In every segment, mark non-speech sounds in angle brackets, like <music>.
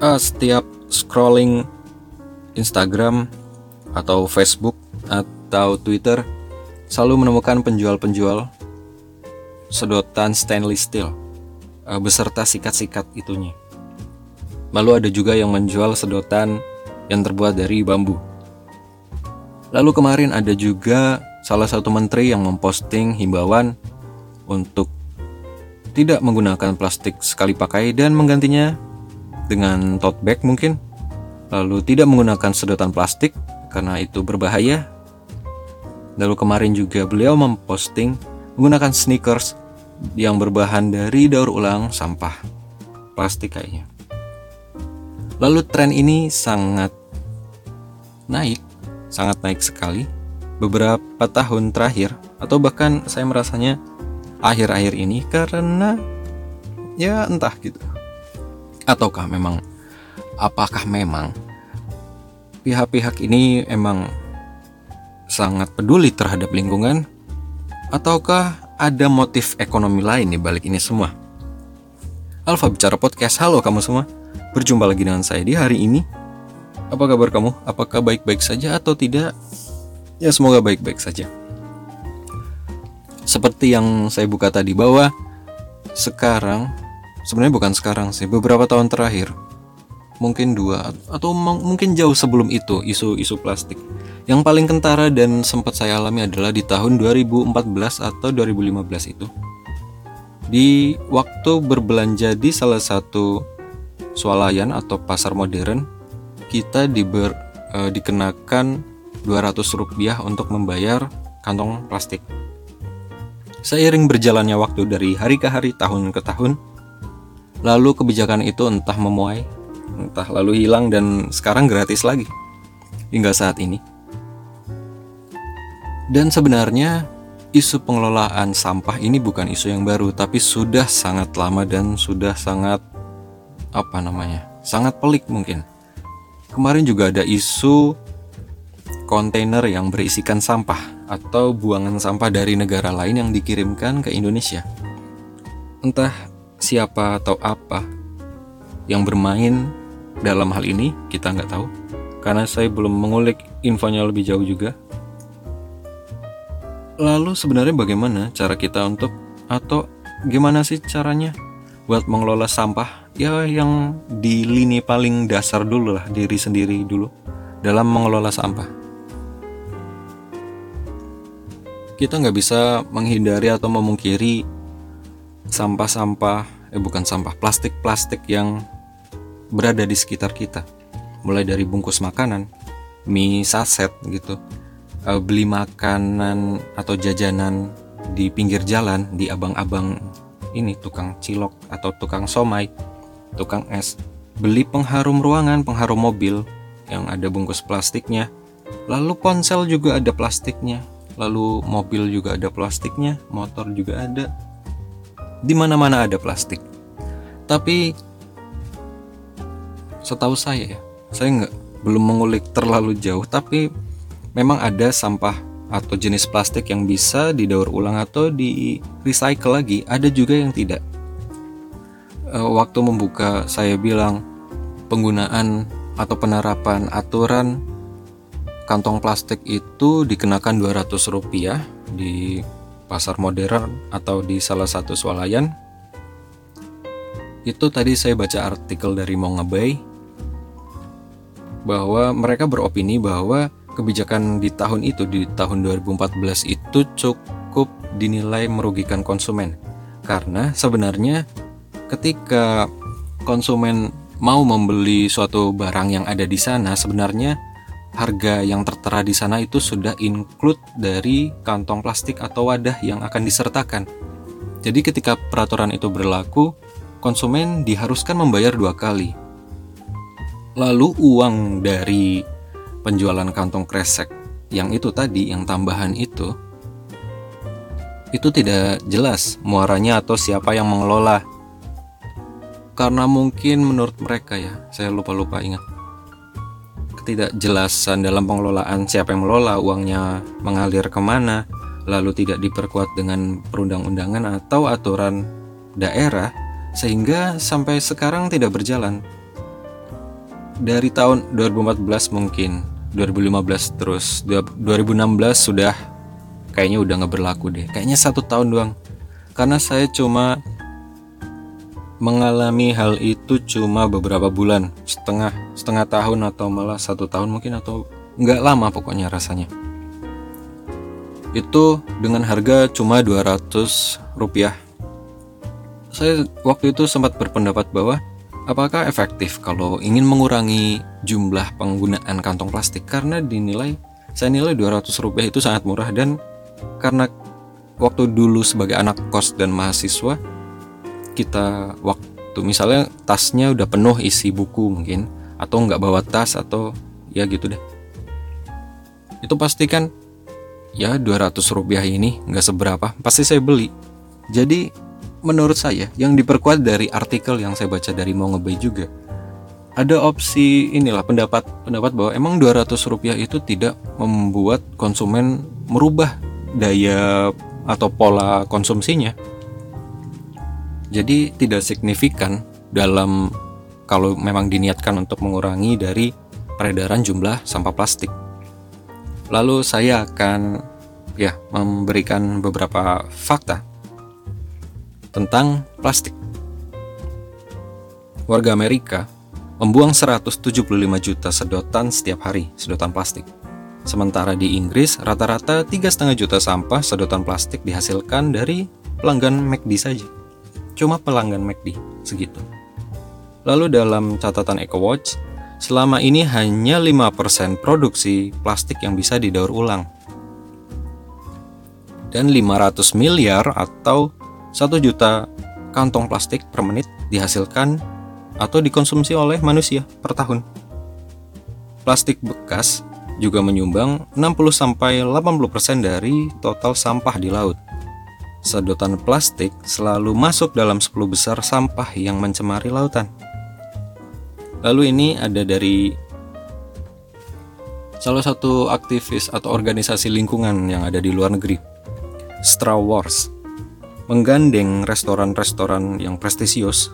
uh, setiap scrolling Instagram atau Facebook atau Twitter selalu menemukan penjual-penjual sedotan stainless steel uh, beserta sikat-sikat itunya. Lalu ada juga yang menjual sedotan yang terbuat dari bambu. Lalu kemarin ada juga salah satu menteri yang memposting himbauan untuk tidak menggunakan plastik sekali pakai dan menggantinya dengan tote bag mungkin. Lalu tidak menggunakan sedotan plastik karena itu berbahaya. Lalu kemarin juga beliau memposting menggunakan sneakers yang berbahan dari daur ulang sampah plastik kayaknya. Lalu tren ini sangat naik, sangat naik sekali beberapa tahun terakhir atau bahkan saya merasanya akhir-akhir ini karena ya entah gitu ataukah memang apakah memang pihak-pihak ini emang sangat peduli terhadap lingkungan? Ataukah ada motif ekonomi lain di balik ini semua? Alfa Bicara Podcast, halo kamu semua. Berjumpa lagi dengan saya di hari ini. Apa kabar kamu? Apakah baik-baik saja atau tidak? Ya semoga baik-baik saja. Seperti yang saya buka tadi bahwa Sekarang sebenarnya bukan sekarang sih beberapa tahun terakhir. Mungkin dua atau mungkin jauh sebelum itu isu-isu plastik. Yang paling kentara dan sempat saya alami adalah di tahun 2014 atau 2015 itu. Di waktu berbelanja di salah satu swalayan atau pasar modern kita diber, e, dikenakan 200 rupiah untuk membayar kantong plastik. Seiring berjalannya waktu dari hari ke hari, tahun ke tahun, Lalu kebijakan itu entah memuai, entah lalu hilang dan sekarang gratis lagi hingga saat ini. Dan sebenarnya isu pengelolaan sampah ini bukan isu yang baru tapi sudah sangat lama dan sudah sangat apa namanya? sangat pelik mungkin. Kemarin juga ada isu kontainer yang berisikan sampah atau buangan sampah dari negara lain yang dikirimkan ke Indonesia. Entah siapa atau apa yang bermain dalam hal ini kita nggak tahu karena saya belum mengulik infonya lebih jauh juga. Lalu sebenarnya bagaimana cara kita untuk atau gimana sih caranya buat mengelola sampah ya yang di lini paling dasar dulu lah diri sendiri dulu dalam mengelola sampah. Kita nggak bisa menghindari atau memungkiri sampah-sampah, eh bukan sampah, plastik-plastik yang berada di sekitar kita. Mulai dari bungkus makanan, mie saset gitu, eh, beli makanan atau jajanan di pinggir jalan, di abang-abang ini tukang cilok atau tukang somai, tukang es, beli pengharum ruangan, pengharum mobil yang ada bungkus plastiknya, lalu ponsel juga ada plastiknya, lalu mobil juga ada plastiknya, motor juga ada, di mana-mana ada plastik. Tapi setahu saya ya, saya nggak belum mengulik terlalu jauh, tapi memang ada sampah atau jenis plastik yang bisa didaur ulang atau di recycle lagi, ada juga yang tidak. Eh, waktu membuka saya bilang penggunaan atau penerapan aturan kantong plastik itu dikenakan 200 rupiah di pasar modern atau di salah satu swalayan itu tadi saya baca artikel dari Mongabay bahwa mereka beropini bahwa kebijakan di tahun itu di tahun 2014 itu cukup dinilai merugikan konsumen. Karena sebenarnya ketika konsumen mau membeli suatu barang yang ada di sana sebenarnya harga yang tertera di sana itu sudah include dari kantong plastik atau wadah yang akan disertakan. Jadi ketika peraturan itu berlaku, konsumen diharuskan membayar dua kali. Lalu uang dari penjualan kantong kresek yang itu tadi, yang tambahan itu, itu tidak jelas muaranya atau siapa yang mengelola. Karena mungkin menurut mereka ya, saya lupa-lupa ingat ketidakjelasan dalam pengelolaan siapa yang mengelola uangnya mengalir ke mana lalu tidak diperkuat dengan perundang-undangan atau aturan daerah sehingga sampai sekarang tidak berjalan. Dari tahun 2014 mungkin 2015 terus 2016 sudah kayaknya udah nggak berlaku deh. Kayaknya satu tahun doang. Karena saya cuma mengalami hal itu cuma beberapa bulan setengah setengah tahun atau malah satu tahun mungkin atau nggak lama pokoknya rasanya. Itu dengan harga cuma 200 rupiah. Saya waktu itu sempat berpendapat bahwa apakah efektif kalau ingin mengurangi jumlah penggunaan kantong plastik? Karena dinilai saya nilai 200 rupiah itu sangat murah dan karena waktu dulu sebagai anak kos dan mahasiswa kita waktu misalnya tasnya udah penuh isi buku mungkin atau nggak bawa tas atau ya gitu deh. Itu pasti kan ya 200 rupiah ini nggak seberapa pasti saya beli. Jadi menurut saya yang diperkuat dari artikel yang saya baca dari mau ngebay juga ada opsi inilah pendapat pendapat bahwa emang 200 rupiah itu tidak membuat konsumen merubah daya atau pola konsumsinya jadi tidak signifikan dalam kalau memang diniatkan untuk mengurangi dari peredaran jumlah sampah plastik lalu saya akan ya memberikan beberapa fakta tentang plastik. Warga Amerika membuang 175 juta sedotan setiap hari, sedotan plastik. Sementara di Inggris, rata-rata 3,5 juta sampah sedotan plastik dihasilkan dari pelanggan McD saja. Cuma pelanggan McD, segitu. Lalu dalam catatan EcoWatch, selama ini hanya 5% produksi plastik yang bisa didaur ulang. Dan 500 miliar atau 1 juta kantong plastik per menit dihasilkan atau dikonsumsi oleh manusia per tahun. Plastik bekas juga menyumbang 60-80% dari total sampah di laut. Sedotan plastik selalu masuk dalam 10 besar sampah yang mencemari lautan. Lalu ini ada dari salah satu aktivis atau organisasi lingkungan yang ada di luar negeri, Straw Wars menggandeng restoran-restoran yang prestisius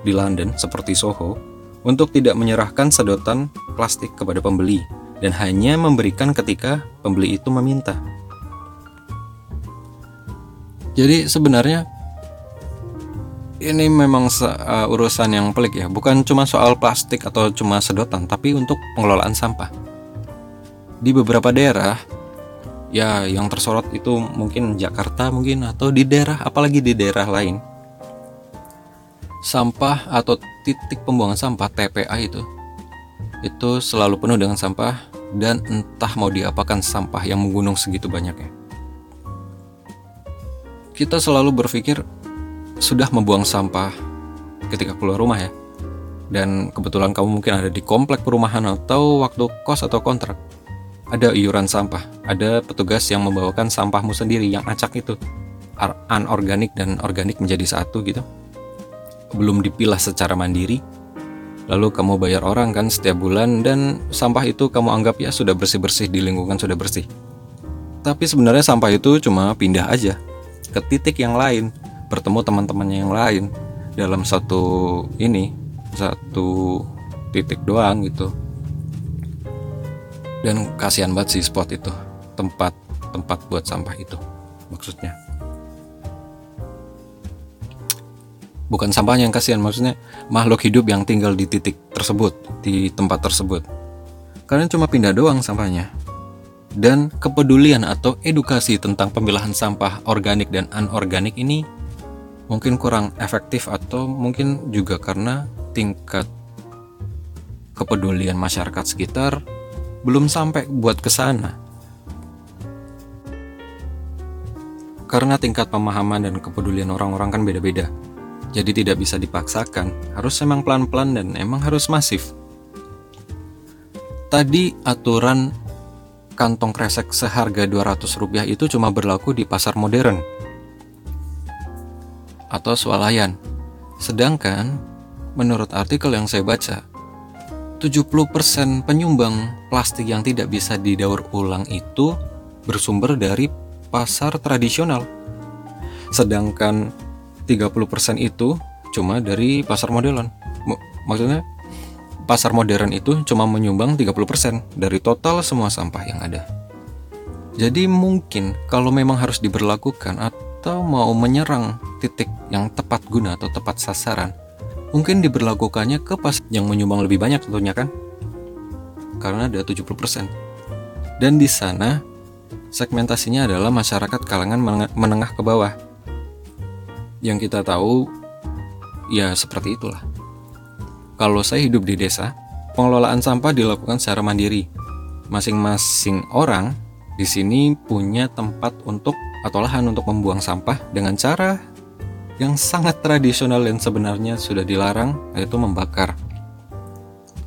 di London seperti Soho untuk tidak menyerahkan sedotan plastik kepada pembeli dan hanya memberikan ketika pembeli itu meminta. Jadi sebenarnya ini memang uh, urusan yang pelik ya, bukan cuma soal plastik atau cuma sedotan, tapi untuk pengelolaan sampah. Di beberapa daerah ya yang tersorot itu mungkin Jakarta mungkin atau di daerah apalagi di daerah lain. Sampah atau titik pembuangan sampah TPA itu itu selalu penuh dengan sampah dan entah mau diapakan sampah yang menggunung segitu banyaknya kita selalu berpikir sudah membuang sampah ketika keluar rumah ya. Dan kebetulan kamu mungkin ada di komplek perumahan atau waktu kos atau kontrak. Ada iuran sampah, ada petugas yang membawakan sampahmu sendiri yang acak itu, anorganik dan organik menjadi satu gitu. Belum dipilah secara mandiri, lalu kamu bayar orang kan setiap bulan dan sampah itu kamu anggap ya sudah bersih-bersih di lingkungan sudah bersih. Tapi sebenarnya sampah itu cuma pindah aja ke titik yang lain, bertemu teman-temannya yang lain dalam satu ini, satu titik doang gitu. Dan kasihan banget sih spot itu tempat tempat buat sampah itu maksudnya. Bukan sampahnya yang kasihan maksudnya makhluk hidup yang tinggal di titik tersebut di tempat tersebut. Kalian cuma pindah doang sampahnya dan kepedulian atau edukasi tentang pemilahan sampah organik dan anorganik ini mungkin kurang efektif atau mungkin juga karena tingkat kepedulian masyarakat sekitar belum sampai buat ke sana. Karena tingkat pemahaman dan kepedulian orang-orang kan beda-beda. Jadi tidak bisa dipaksakan, harus emang pelan-pelan dan emang harus masif. Tadi aturan kantong kresek seharga 200 rupiah itu cuma berlaku di pasar modern atau swalayan. Sedangkan menurut artikel yang saya baca, 70% penyumbang plastik yang tidak bisa didaur ulang itu bersumber dari pasar tradisional. Sedangkan 30% itu cuma dari pasar modern. Maksudnya pasar modern itu cuma menyumbang 30% dari total semua sampah yang ada. Jadi mungkin kalau memang harus diberlakukan atau mau menyerang titik yang tepat guna atau tepat sasaran, mungkin diberlakukannya ke pas yang menyumbang lebih banyak tentunya kan? Karena ada 70%. Dan di sana segmentasinya adalah masyarakat kalangan menengah ke bawah. Yang kita tahu ya seperti itulah. Kalau saya hidup di desa, pengelolaan sampah dilakukan secara mandiri. Masing-masing orang di sini punya tempat untuk atau lahan untuk membuang sampah dengan cara yang sangat tradisional dan sebenarnya sudah dilarang, yaitu membakar.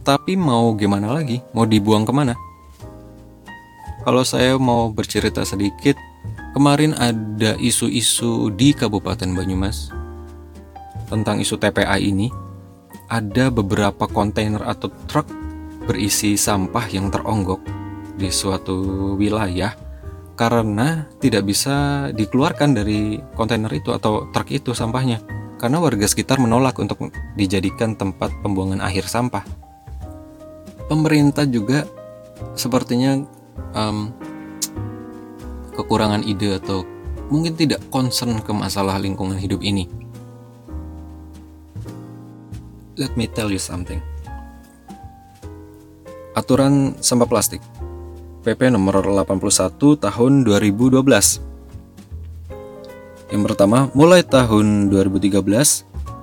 Tapi mau gimana lagi? Mau dibuang ke mana? Kalau saya mau bercerita sedikit, kemarin ada isu-isu di Kabupaten Banyumas tentang isu TPA ini. Ada beberapa kontainer atau truk berisi sampah yang teronggok di suatu wilayah karena tidak bisa dikeluarkan dari kontainer itu atau truk itu sampahnya karena warga sekitar menolak untuk dijadikan tempat pembuangan akhir sampah. Pemerintah juga sepertinya um, kekurangan ide atau mungkin tidak concern ke masalah lingkungan hidup ini. Let me tell you something. Aturan sampah plastik PP nomor 81 tahun 2012. Yang pertama, mulai tahun 2013,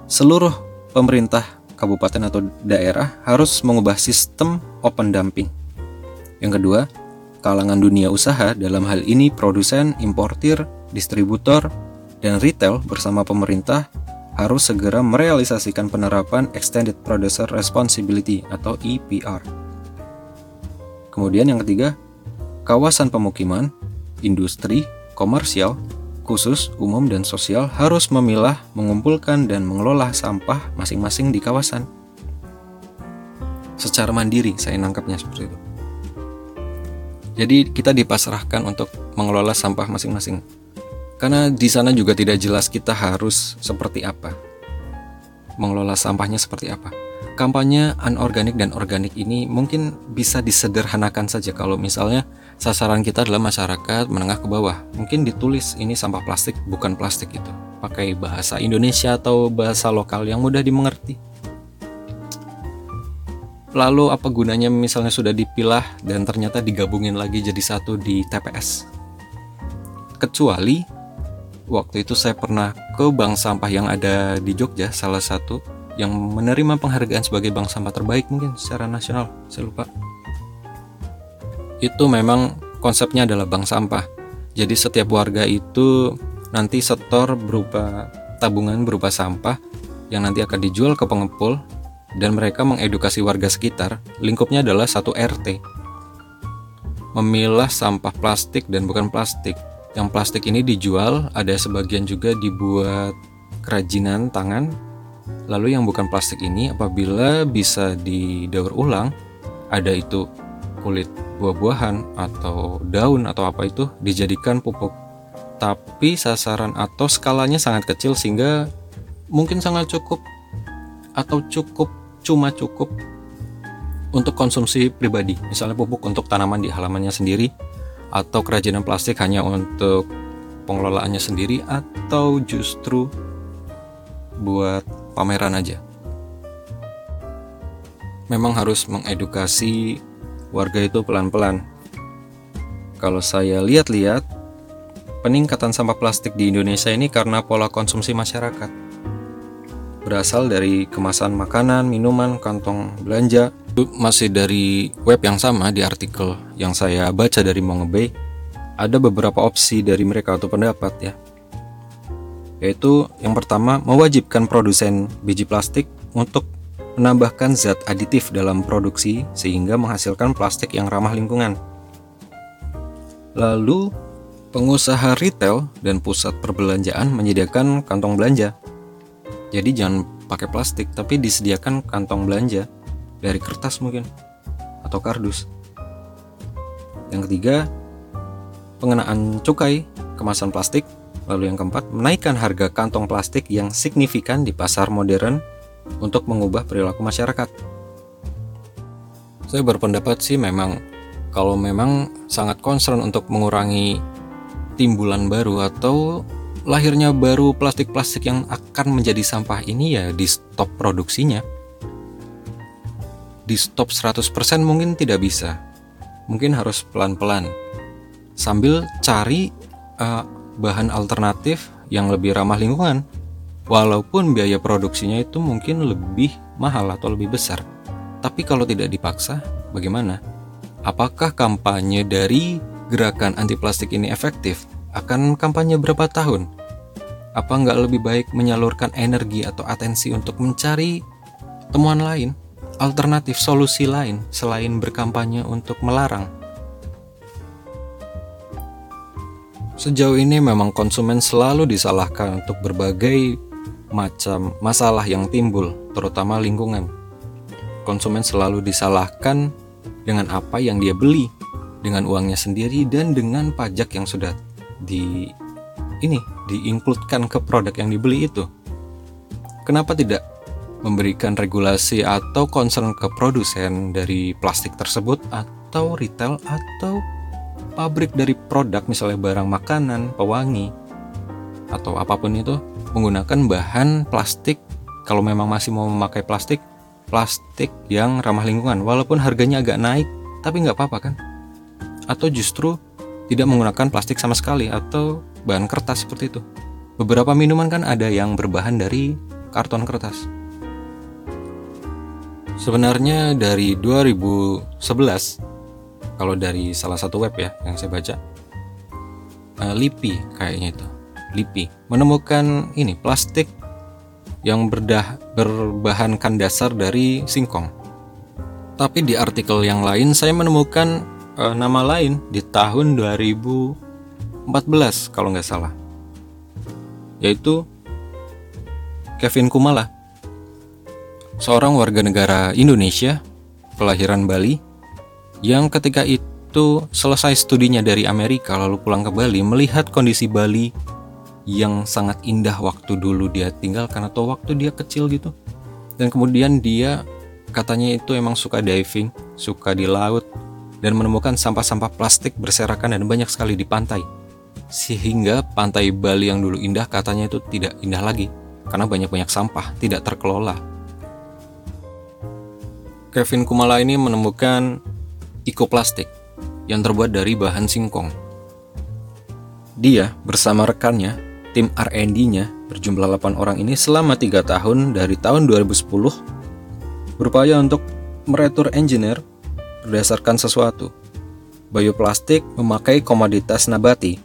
seluruh pemerintah kabupaten atau daerah harus mengubah sistem open dumping. Yang kedua, kalangan dunia usaha, dalam hal ini produsen, importir, distributor, dan retail bersama pemerintah harus segera merealisasikan penerapan Extended Producer Responsibility atau EPR. Kemudian yang ketiga, kawasan pemukiman, industri, komersial, khusus, umum, dan sosial harus memilah, mengumpulkan, dan mengelola sampah masing-masing di kawasan. Secara mandiri, saya nangkapnya seperti itu. Jadi kita dipasrahkan untuk mengelola sampah masing-masing. Karena di sana juga tidak jelas kita harus seperti apa. Mengelola sampahnya seperti apa. Kampanye anorganik dan organik ini mungkin bisa disederhanakan saja kalau misalnya sasaran kita adalah masyarakat menengah ke bawah. Mungkin ditulis ini sampah plastik bukan plastik itu. Pakai bahasa Indonesia atau bahasa lokal yang mudah dimengerti Lalu apa gunanya misalnya sudah dipilah dan ternyata digabungin lagi jadi satu di TPS? Kecuali waktu itu saya pernah ke bank sampah yang ada di Jogja, salah satu yang menerima penghargaan sebagai bank sampah terbaik mungkin secara nasional, saya lupa. Itu memang konsepnya adalah bank sampah. Jadi setiap warga itu nanti setor berupa tabungan berupa sampah yang nanti akan dijual ke pengepul dan mereka mengedukasi warga sekitar, lingkupnya adalah satu RT. Memilah sampah plastik dan bukan plastik. Yang plastik ini dijual, ada sebagian juga dibuat kerajinan tangan. Lalu yang bukan plastik ini apabila bisa didaur ulang, ada itu kulit buah-buahan atau daun atau apa itu dijadikan pupuk. Tapi sasaran atau skalanya sangat kecil sehingga mungkin sangat cukup atau cukup cuma cukup untuk konsumsi pribadi, misalnya pupuk untuk tanaman di halamannya sendiri, atau kerajinan plastik hanya untuk pengelolaannya sendiri, atau justru buat pameran aja. Memang harus mengedukasi warga itu pelan-pelan. Kalau saya lihat-lihat, peningkatan sampah plastik di Indonesia ini karena pola konsumsi masyarakat berasal dari kemasan makanan, minuman, kantong belanja. Masih dari web yang sama di artikel yang saya baca dari Mongabay, ada beberapa opsi dari mereka atau pendapat ya. Yaitu yang pertama mewajibkan produsen biji plastik untuk menambahkan zat aditif dalam produksi sehingga menghasilkan plastik yang ramah lingkungan. Lalu, pengusaha retail dan pusat perbelanjaan menyediakan kantong belanja jadi jangan pakai plastik, tapi disediakan kantong belanja dari kertas mungkin atau kardus. Yang ketiga, pengenaan cukai kemasan plastik. Lalu yang keempat, menaikkan harga kantong plastik yang signifikan di pasar modern untuk mengubah perilaku masyarakat. Saya berpendapat sih memang kalau memang sangat concern untuk mengurangi timbulan baru atau lahirnya baru plastik-plastik yang akan menjadi sampah ini ya di stop produksinya. Di stop 100% mungkin tidak bisa. Mungkin harus pelan-pelan. Sambil cari uh, bahan alternatif yang lebih ramah lingkungan. Walaupun biaya produksinya itu mungkin lebih mahal atau lebih besar. Tapi kalau tidak dipaksa, bagaimana? Apakah kampanye dari gerakan anti plastik ini efektif? Akan kampanye berapa tahun? Apa nggak lebih baik menyalurkan energi atau atensi untuk mencari temuan lain, alternatif solusi lain selain berkampanye untuk melarang? Sejauh ini memang konsumen selalu disalahkan untuk berbagai macam masalah yang timbul, terutama lingkungan. Konsumen selalu disalahkan dengan apa yang dia beli dengan uangnya sendiri dan dengan pajak yang sudah di ini diinkludkan ke produk yang dibeli itu. Kenapa tidak memberikan regulasi atau concern ke produsen dari plastik tersebut atau retail atau pabrik dari produk misalnya barang makanan, pewangi atau apa pun itu menggunakan bahan plastik. Kalau memang masih mau memakai plastik plastik yang ramah lingkungan. Walaupun harganya agak naik tapi nggak apa-apa kan? Atau justru tidak menggunakan plastik sama sekali atau bahan kertas seperti itu. Beberapa minuman kan ada yang berbahan dari karton kertas sebenarnya dari 2011 kalau dari salah satu web ya yang saya baca uh, Lipi kayaknya itu Lipi menemukan ini plastik yang berdah, berbahankan dasar dari singkong. Tapi di artikel yang lain saya menemukan e, nama lain di tahun 2014 kalau nggak salah. Yaitu Kevin Kumala. Seorang warga negara Indonesia, kelahiran Bali, yang ketika itu selesai studinya dari Amerika lalu pulang ke Bali melihat kondisi Bali yang sangat indah waktu dulu dia tinggalkan atau waktu dia kecil gitu. Dan kemudian dia katanya itu emang suka diving, suka di laut dan menemukan sampah-sampah plastik berserakan dan banyak sekali di pantai. Sehingga pantai Bali yang dulu indah katanya itu tidak indah lagi karena banyak-banyak sampah tidak terkelola. Kevin Kumala ini menemukan ikoplastik yang terbuat dari bahan singkong. Dia bersama rekannya Tim R&D-nya berjumlah 8 orang ini selama 3 tahun dari tahun 2010 berupaya untuk meretur engineer berdasarkan sesuatu. Bioplastik memakai komoditas nabati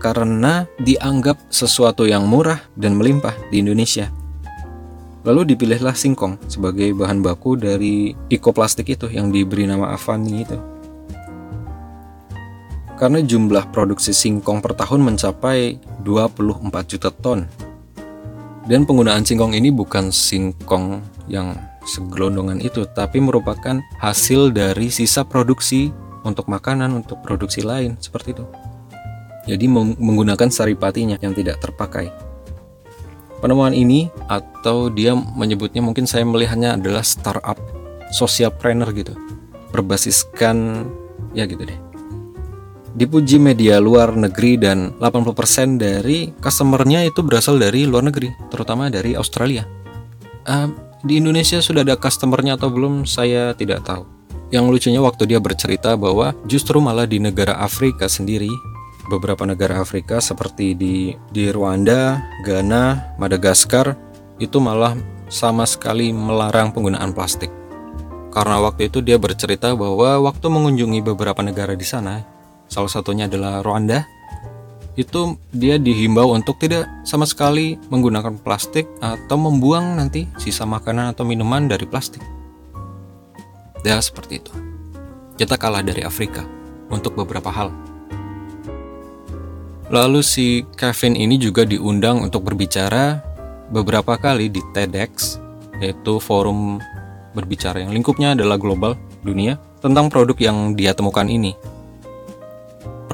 karena dianggap sesuatu yang murah dan melimpah di Indonesia. Lalu dipilihlah singkong sebagai bahan baku dari ikoplastik itu yang diberi nama Avani itu karena jumlah produksi singkong per tahun mencapai 24 juta ton. Dan penggunaan singkong ini bukan singkong yang segelondongan itu, tapi merupakan hasil dari sisa produksi untuk makanan, untuk produksi lain, seperti itu. Jadi menggunakan saripatinya yang tidak terpakai. Penemuan ini atau dia menyebutnya mungkin saya melihatnya adalah startup social planner gitu. Berbasiskan ya gitu deh dipuji media luar negeri dan 80% dari customernya itu berasal dari luar negeri, terutama dari Australia. Uh, di Indonesia sudah ada customernya atau belum saya tidak tahu. Yang lucunya waktu dia bercerita bahwa justru malah di negara Afrika sendiri, beberapa negara Afrika seperti di di Rwanda, Ghana, Madagaskar itu malah sama sekali melarang penggunaan plastik. Karena waktu itu dia bercerita bahwa waktu mengunjungi beberapa negara di sana, salah satunya adalah Rwanda, itu dia dihimbau untuk tidak sama sekali menggunakan plastik atau membuang nanti sisa makanan atau minuman dari plastik. Ya seperti itu. Kita kalah dari Afrika untuk beberapa hal. Lalu si Kevin ini juga diundang untuk berbicara beberapa kali di TEDx, yaitu forum berbicara yang lingkupnya adalah global dunia tentang produk yang dia temukan ini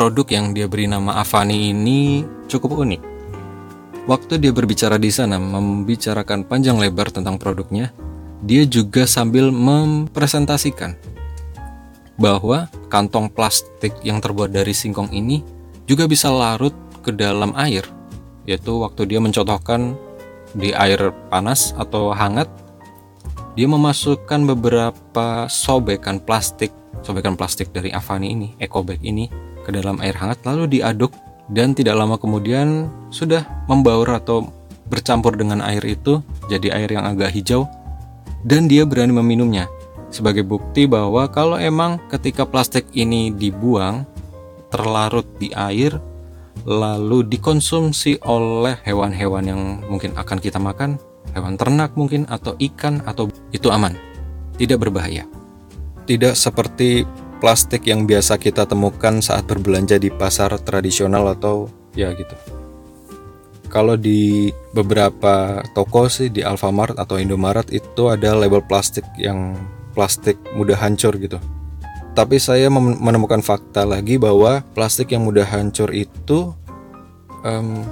produk yang dia beri nama Avani ini cukup unik. Waktu dia berbicara di sana, membicarakan panjang lebar tentang produknya, dia juga sambil mempresentasikan bahwa kantong plastik yang terbuat dari singkong ini juga bisa larut ke dalam air, yaitu waktu dia mencontohkan di air panas atau hangat, dia memasukkan beberapa sobekan plastik, sobekan plastik dari Avani ini, eco bag ini ke dalam air hangat lalu diaduk dan tidak lama kemudian sudah membaur atau bercampur dengan air itu jadi air yang agak hijau dan dia berani meminumnya. Sebagai bukti bahwa kalau emang ketika plastik ini dibuang terlarut di air lalu dikonsumsi oleh hewan-hewan yang mungkin akan kita makan, hewan ternak mungkin atau ikan atau itu aman, tidak berbahaya. Tidak seperti plastik yang biasa kita temukan saat berbelanja di pasar tradisional atau ya gitu. Kalau di beberapa toko sih di Alfamart atau Indomaret itu ada label plastik yang plastik mudah hancur gitu. Tapi saya menemukan fakta lagi bahwa plastik yang mudah hancur itu um,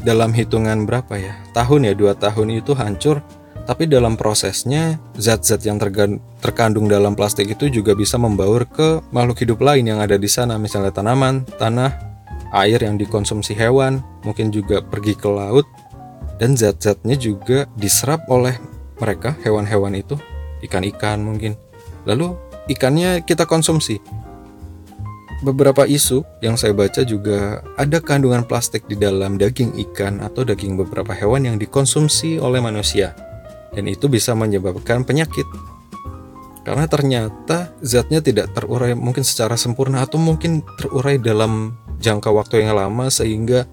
dalam hitungan berapa ya tahun ya dua tahun itu hancur. Tapi dalam prosesnya zat-zat yang terkandung dalam plastik itu juga bisa membaur ke makhluk hidup lain yang ada di sana, misalnya tanaman, tanah, air yang dikonsumsi hewan, mungkin juga pergi ke laut, dan zat-zatnya juga diserap oleh mereka, hewan-hewan itu, ikan-ikan mungkin. Lalu ikannya kita konsumsi. Beberapa isu yang saya baca juga ada kandungan plastik di dalam daging ikan atau daging beberapa hewan yang dikonsumsi oleh manusia. Dan itu bisa menyebabkan penyakit. Karena ternyata zatnya tidak terurai mungkin secara sempurna atau mungkin terurai dalam jangka waktu yang lama sehingga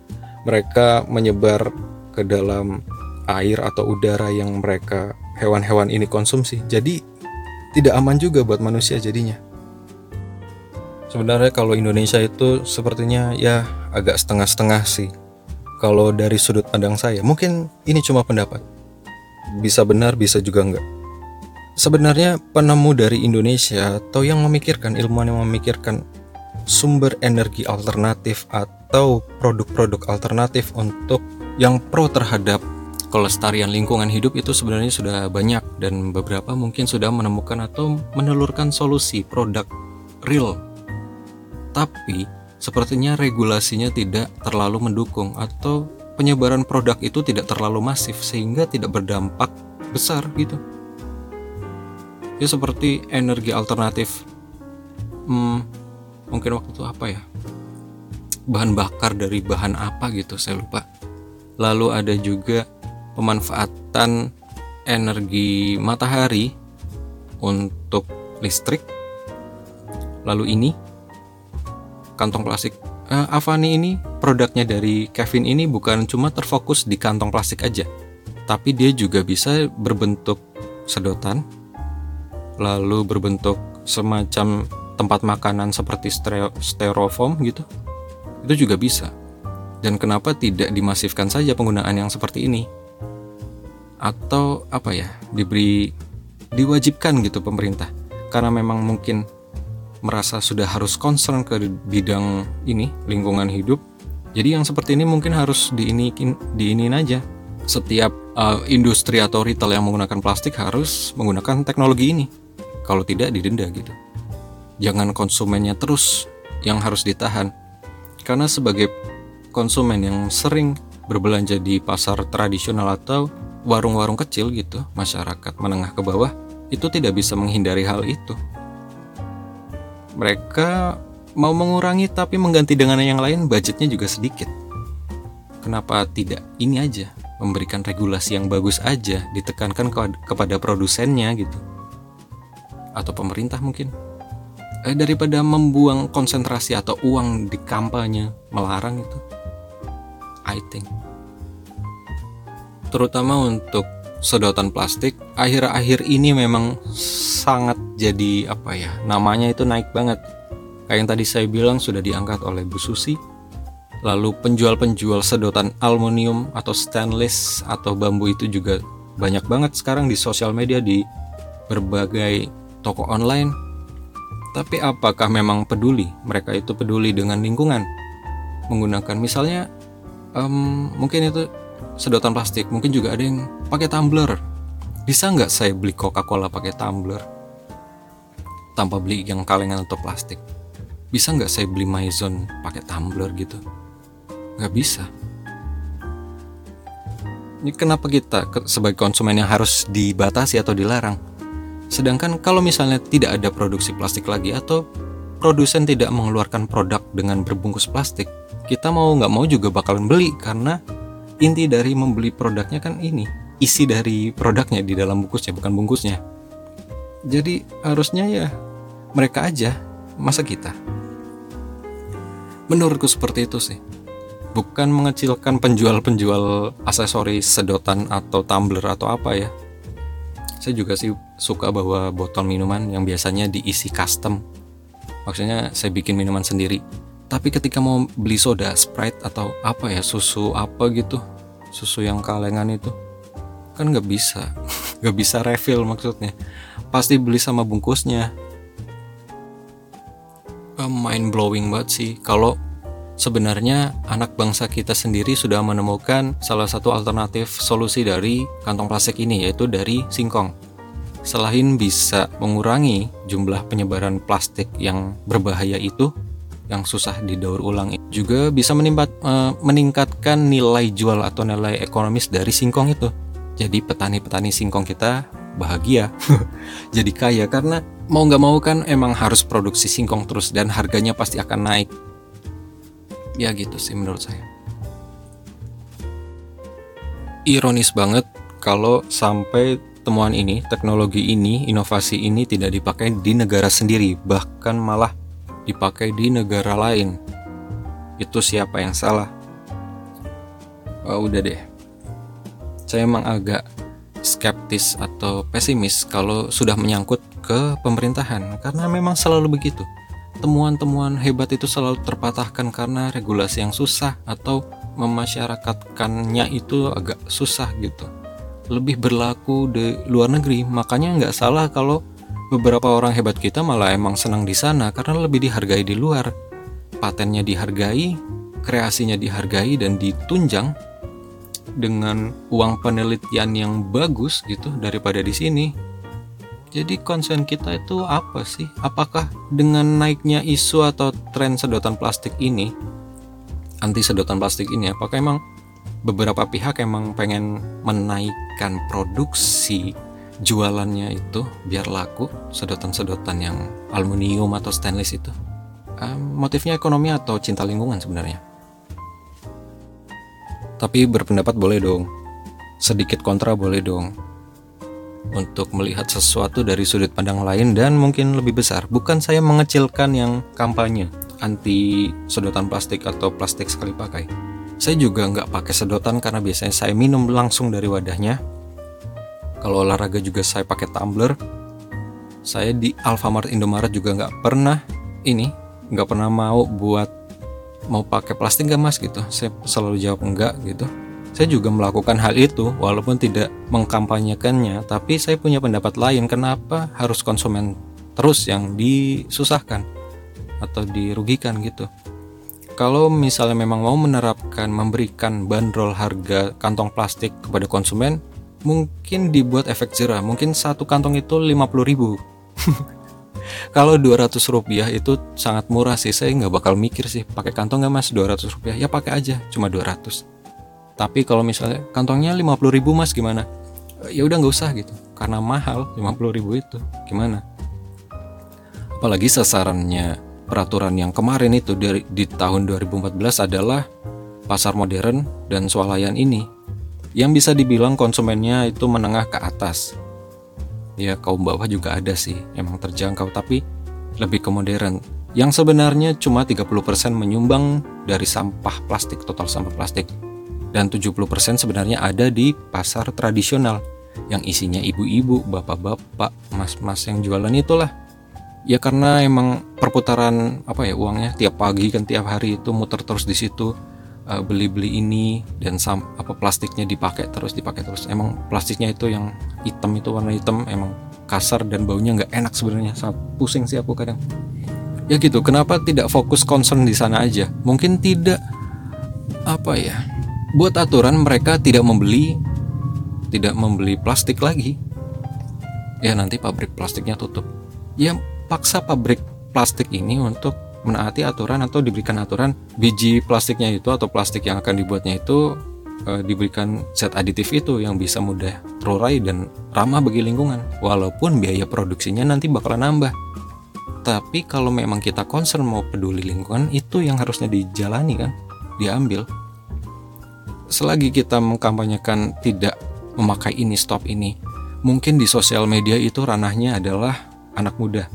mereka menyebar ke dalam air atau udara yang mereka hewan-hewan ini konsumsi. Jadi tidak aman juga buat manusia jadinya. Sebenarnya kalau Indonesia itu sepertinya ya agak setengah-setengah sih. Kalau dari sudut pandang saya, mungkin ini cuma pendapat. Bisa benar, bisa juga enggak. Sebenarnya penemu dari Indonesia atau yang memikirkan, ilmuwan yang memikirkan sumber energi alternatif atau produk-produk alternatif untuk yang pro terhadap kelestarian lingkungan hidup itu sebenarnya sudah banyak dan beberapa mungkin sudah menemukan atau menelurkan solusi produk real. Tapi sepertinya regulasinya tidak terlalu mendukung atau penyebaran produk itu tidak terlalu masif sehingga tidak berdampak besar gitu. Ya seperti energi alternatif. Hmm, mungkin waktu itu apa ya? Bahan bakar dari bahan apa gitu saya lupa. Lalu ada juga pemanfaatan energi matahari untuk listrik. Lalu ini kantong plastik uh, Avani ini produknya dari Kevin ini bukan cuma terfokus di kantong plastik aja, tapi dia juga bisa berbentuk sedotan, lalu berbentuk semacam tempat makanan seperti styrofoam gitu. Itu juga bisa. Dan kenapa tidak dimasifkan saja penggunaan yang seperti ini? Atau apa ya diberi diwajibkan gitu pemerintah. Karena memang mungkin merasa sudah harus concern ke bidang ini lingkungan hidup. Jadi yang seperti ini mungkin harus diiniin diinin aja. Setiap uh, industri atau retail yang menggunakan plastik harus menggunakan teknologi ini. Kalau tidak didenda gitu. Jangan konsumennya terus yang harus ditahan. Karena sebagai konsumen yang sering berbelanja di pasar tradisional atau warung-warung kecil gitu, masyarakat menengah ke bawah itu tidak bisa menghindari hal itu. Mereka mau mengurangi tapi mengganti dengan yang lain budgetnya juga sedikit. Kenapa tidak ini aja memberikan regulasi yang bagus aja ditekankan ke kepada produsennya gitu atau pemerintah mungkin eh, daripada membuang konsentrasi atau uang di kampanye melarang itu I think terutama untuk sedotan plastik akhir-akhir ini memang sangat jadi apa ya namanya itu naik banget. Kayak yang tadi saya bilang sudah diangkat oleh Bu Susi. Lalu penjual-penjual sedotan aluminium atau stainless atau bambu itu juga banyak banget sekarang di sosial media di berbagai toko online. Tapi apakah memang peduli? Mereka itu peduli dengan lingkungan. Menggunakan misalnya um, mungkin itu sedotan plastik mungkin juga ada yang pakai tumbler. Bisa nggak saya beli Coca-Cola pakai tumbler tanpa beli yang kalengan atau plastik? Bisa nggak saya beli maison pakai tumbler gitu? Nggak bisa. Ini kenapa kita sebagai konsumen yang harus dibatasi atau dilarang? Sedangkan kalau misalnya tidak ada produksi plastik lagi atau produsen tidak mengeluarkan produk dengan berbungkus plastik kita mau nggak mau juga bakalan beli karena inti dari membeli produknya kan ini isi dari produknya di dalam bungkusnya bukan bungkusnya. Jadi harusnya ya mereka aja masa kita? Menurutku seperti itu sih. Bukan mengecilkan penjual-penjual aksesoris sedotan atau tumbler atau apa ya. Saya juga sih suka bawa botol minuman yang biasanya diisi custom. Maksudnya saya bikin minuman sendiri tapi ketika mau beli soda sprite atau apa ya susu apa gitu susu yang kalengan itu kan nggak bisa. <laughs> Nggak bisa refill maksudnya. Pasti beli sama bungkusnya. Mind blowing banget sih. Kalau sebenarnya anak bangsa kita sendiri sudah menemukan salah satu alternatif solusi dari kantong plastik ini yaitu dari singkong. Selain bisa mengurangi jumlah penyebaran plastik yang berbahaya itu yang susah didaur ulang juga bisa menimbat, e, meningkatkan nilai jual atau nilai ekonomis dari singkong itu. Jadi petani-petani singkong kita bahagia, <laughs> jadi kaya karena mau nggak mau kan emang harus produksi singkong terus dan harganya pasti akan naik. Ya gitu sih menurut saya. Ironis banget kalau sampai temuan ini, teknologi ini, inovasi ini tidak dipakai di negara sendiri, bahkan malah dipakai di negara lain. Itu siapa yang salah? Oh, udah deh. Saya emang agak skeptis atau pesimis kalau sudah menyangkut ke pemerintahan karena memang selalu begitu. Temuan-temuan hebat itu selalu terpatahkan karena regulasi yang susah atau memasyarakatkannya itu agak susah gitu. Lebih berlaku di luar negeri, makanya nggak salah kalau beberapa orang hebat kita malah emang senang di sana karena lebih dihargai di luar. Patennya dihargai, kreasinya dihargai dan ditunjang dengan uang penelitian yang bagus gitu daripada di sini. Jadi concern kita itu apa sih? Apakah dengan naiknya isu atau tren sedotan plastik ini, anti sedotan plastik ini, apakah emang beberapa pihak emang pengen menaikkan produksi jualannya itu biar laku sedotan-sedotan yang aluminium atau stainless itu? Um, motifnya ekonomi atau cinta lingkungan sebenarnya? Tapi berpendapat boleh dong, sedikit kontra boleh dong untuk melihat sesuatu dari sudut pandang lain dan mungkin lebih besar. Bukan saya mengecilkan yang kampanye anti sedotan plastik atau plastik sekali pakai. Saya juga nggak pakai sedotan karena biasanya saya minum langsung dari wadahnya. Kalau olahraga juga saya pakai tumbler. Saya di Alfamart Indomaret juga nggak pernah ini nggak pernah mau buat mau pakai plastik nggak mas gitu. Saya selalu jawab enggak gitu saya juga melakukan hal itu walaupun tidak mengkampanyekannya, tapi saya punya pendapat lain kenapa harus konsumen terus yang disusahkan atau dirugikan gitu. Kalau misalnya memang mau menerapkan memberikan bandrol harga kantong plastik kepada konsumen, mungkin dibuat efek jerah. Mungkin satu kantong itu 50 ribu. <laughs> Kalau 200 rupiah itu sangat murah sih, saya nggak bakal mikir sih pakai kantong nggak mas? 200 rupiah, ya pakai aja, cuma 200 tapi kalau misalnya kantongnya 50 ribu mas gimana? Ya udah nggak usah gitu. Karena mahal 50 ribu itu. Gimana? Apalagi sasarannya peraturan yang kemarin itu dari di tahun 2014 adalah pasar modern dan swalayan ini yang bisa dibilang konsumennya itu menengah ke atas. Ya kaum bawah juga ada sih emang terjangkau tapi lebih ke modern. Yang sebenarnya cuma 30% menyumbang dari sampah plastik total sampah plastik. Dan 70% sebenarnya ada di pasar tradisional yang isinya ibu-ibu, bapak-bapak, mas-mas yang jualan itulah. Ya karena emang perputaran apa ya uangnya tiap pagi kan tiap hari itu muter terus di situ uh, beli-beli ini dan sam apa plastiknya dipakai terus dipakai terus. Emang plastiknya itu yang hitam itu warna hitam emang kasar dan baunya nggak enak sebenarnya. Sangat pusing sih aku kadang. Ya gitu, kenapa tidak fokus concern di sana aja? Mungkin tidak apa ya? buat aturan mereka tidak membeli tidak membeli plastik lagi ya nanti pabrik plastiknya tutup ya paksa pabrik plastik ini untuk menaati aturan atau diberikan aturan biji plastiknya itu atau plastik yang akan dibuatnya itu e, diberikan zat aditif itu yang bisa mudah terurai dan ramah bagi lingkungan. Walaupun biaya produksinya nanti bakalan nambah. Tapi kalau memang kita concern mau peduli lingkungan itu yang harusnya dijalani kan diambil. Selagi kita mengkampanyekan tidak memakai ini stop ini mungkin di sosial media itu ranahnya adalah anak muda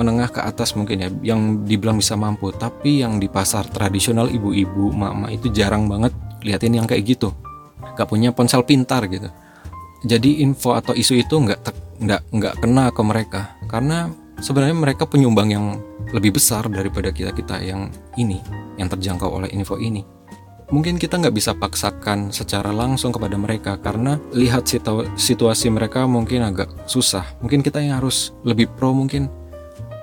menengah ke atas mungkin ya yang dibilang bisa mampu. Tapi yang di pasar tradisional ibu-ibu mama itu jarang banget liatin yang kayak gitu. Gak punya ponsel pintar gitu. Jadi info atau isu itu nggak nggak nggak kena ke mereka. Karena sebenarnya mereka penyumbang yang lebih besar daripada kita kita yang ini yang terjangkau oleh info ini. Mungkin kita nggak bisa paksakan secara langsung kepada mereka karena lihat situasi mereka mungkin agak susah. Mungkin kita yang harus lebih pro mungkin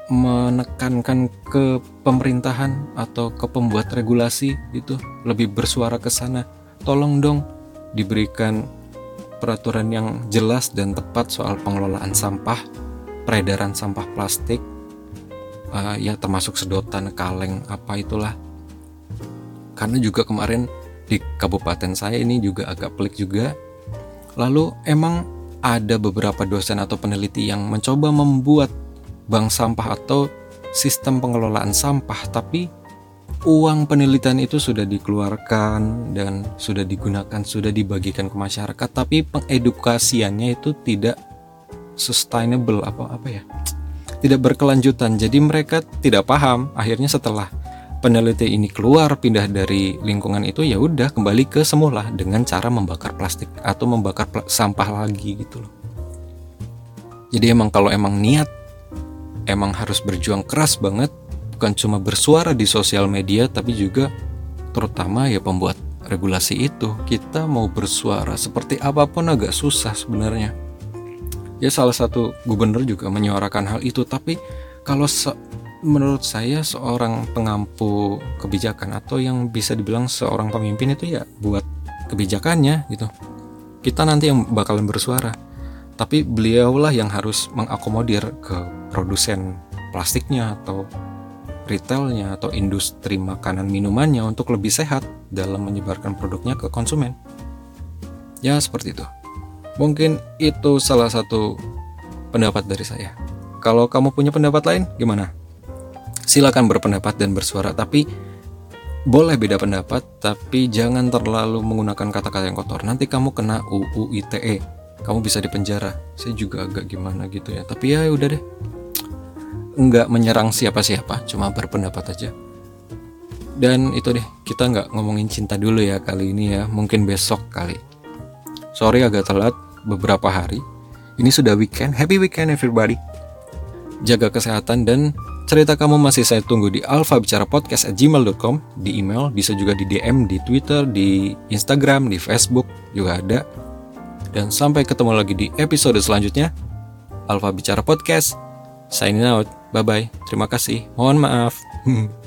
menekankan ke pemerintahan atau ke pembuat regulasi itu lebih bersuara ke sana. Tolong dong diberikan peraturan yang jelas dan tepat soal pengelolaan sampah, peredaran sampah plastik, uh, ya termasuk sedotan, kaleng, apa itulah karena juga kemarin di kabupaten saya ini juga agak pelik juga. Lalu emang ada beberapa dosen atau peneliti yang mencoba membuat bank sampah atau sistem pengelolaan sampah tapi uang penelitian itu sudah dikeluarkan dan sudah digunakan, sudah dibagikan ke masyarakat tapi pengedukasiannya itu tidak sustainable apa apa ya? Tidak berkelanjutan. Jadi mereka tidak paham. Akhirnya setelah peneliti ini keluar pindah dari lingkungan itu ya udah kembali ke semula dengan cara membakar plastik atau membakar sampah lagi gitu loh. Jadi emang kalau emang niat emang harus berjuang keras banget bukan cuma bersuara di sosial media tapi juga terutama ya pembuat regulasi itu kita mau bersuara seperti apa pun agak susah sebenarnya. Ya salah satu gubernur juga menyuarakan hal itu tapi kalau menurut saya seorang pengampu kebijakan atau yang bisa dibilang seorang pemimpin itu ya buat kebijakannya gitu. Kita nanti yang bakalan bersuara. Tapi beliaulah yang harus mengakomodir ke produsen plastiknya atau retailnya atau industri makanan minumannya untuk lebih sehat dalam menyebarkan produknya ke konsumen. Ya seperti itu. Mungkin itu salah satu pendapat dari saya. Kalau kamu punya pendapat lain, gimana? silakan berpendapat dan bersuara tapi boleh beda pendapat tapi jangan terlalu menggunakan kata-kata yang kotor nanti kamu kena UU ITE kamu bisa dipenjara. Saya juga agak gimana gitu ya. Tapi ya udah deh. Nggak menyerang siapa-siapa cuma berpendapat aja. Dan itu deh kita nggak ngomongin cinta dulu ya kali ini ya. Mungkin besok kali. Sorry agak telat beberapa hari. Ini sudah weekend. Happy weekend everybody. Jaga kesehatan dan Cerita kamu masih saya tunggu di alfabicarapodcast@gmail.com di email, bisa juga di DM di Twitter, di Instagram, di Facebook juga ada. Dan sampai ketemu lagi di episode selanjutnya. Alfa Bicara Podcast. Signing out. Bye bye. Terima kasih. Mohon maaf. <laughs>